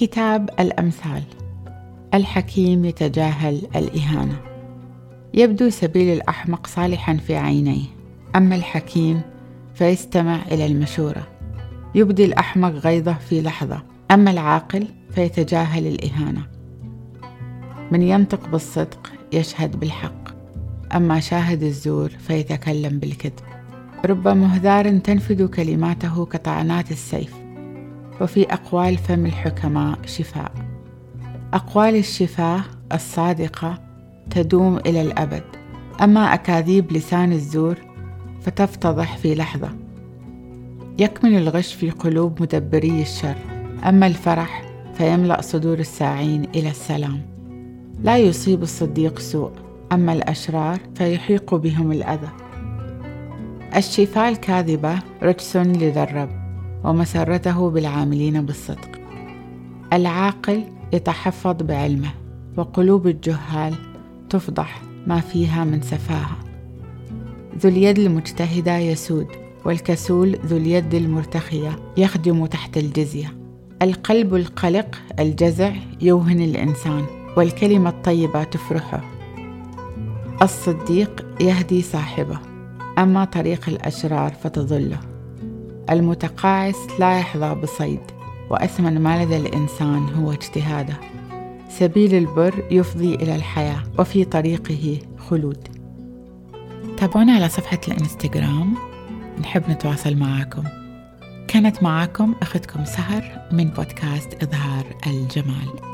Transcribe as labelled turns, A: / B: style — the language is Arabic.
A: كتاب الأمثال. الحكيم يتجاهل الإهانة. يبدو سبيل الأحمق صالحا في عينيه. أما الحكيم فيستمع إلى المشورة. يبدي الأحمق غيظه في لحظة. أما العاقل فيتجاهل الإهانة. من ينطق بالصدق يشهد بالحق. أما شاهد الزور فيتكلم بالكذب. رب مهذار تنفذ كلماته كطعنات السيف. وفي أقوال فم الحكماء شفاء. أقوال الشفاه الصادقة تدوم إلى الأبد. أما أكاذيب لسان الزور فتفتضح في لحظة. يكمن الغش في قلوب مدبري الشر. أما الفرح فيملأ صدور الساعين إلى السلام. لا يصيب الصديق سوء. أما الأشرار فيحيق بهم الأذى. الشفاء الكاذبة رجس لذا الرب. ومسرته بالعاملين بالصدق. العاقل يتحفظ بعلمه وقلوب الجهال تفضح ما فيها من سفاهة. ذو اليد المجتهدة يسود والكسول ذو اليد المرتخية يخدم تحت الجزية. القلب القلق الجزع يوهن الإنسان والكلمة الطيبة تفرحه. الصديق يهدي صاحبه أما طريق الأشرار فتضله المتقاعس لا يحظى بصيد وأثمن ما لدى الإنسان هو اجتهاده. سبيل البر يفضي إلى الحياة وفي طريقه خلود. تابعونا على صفحة الإنستغرام. نحب نتواصل معاكم. كانت معاكم أختكم سهر من بودكاست إظهار الجمال.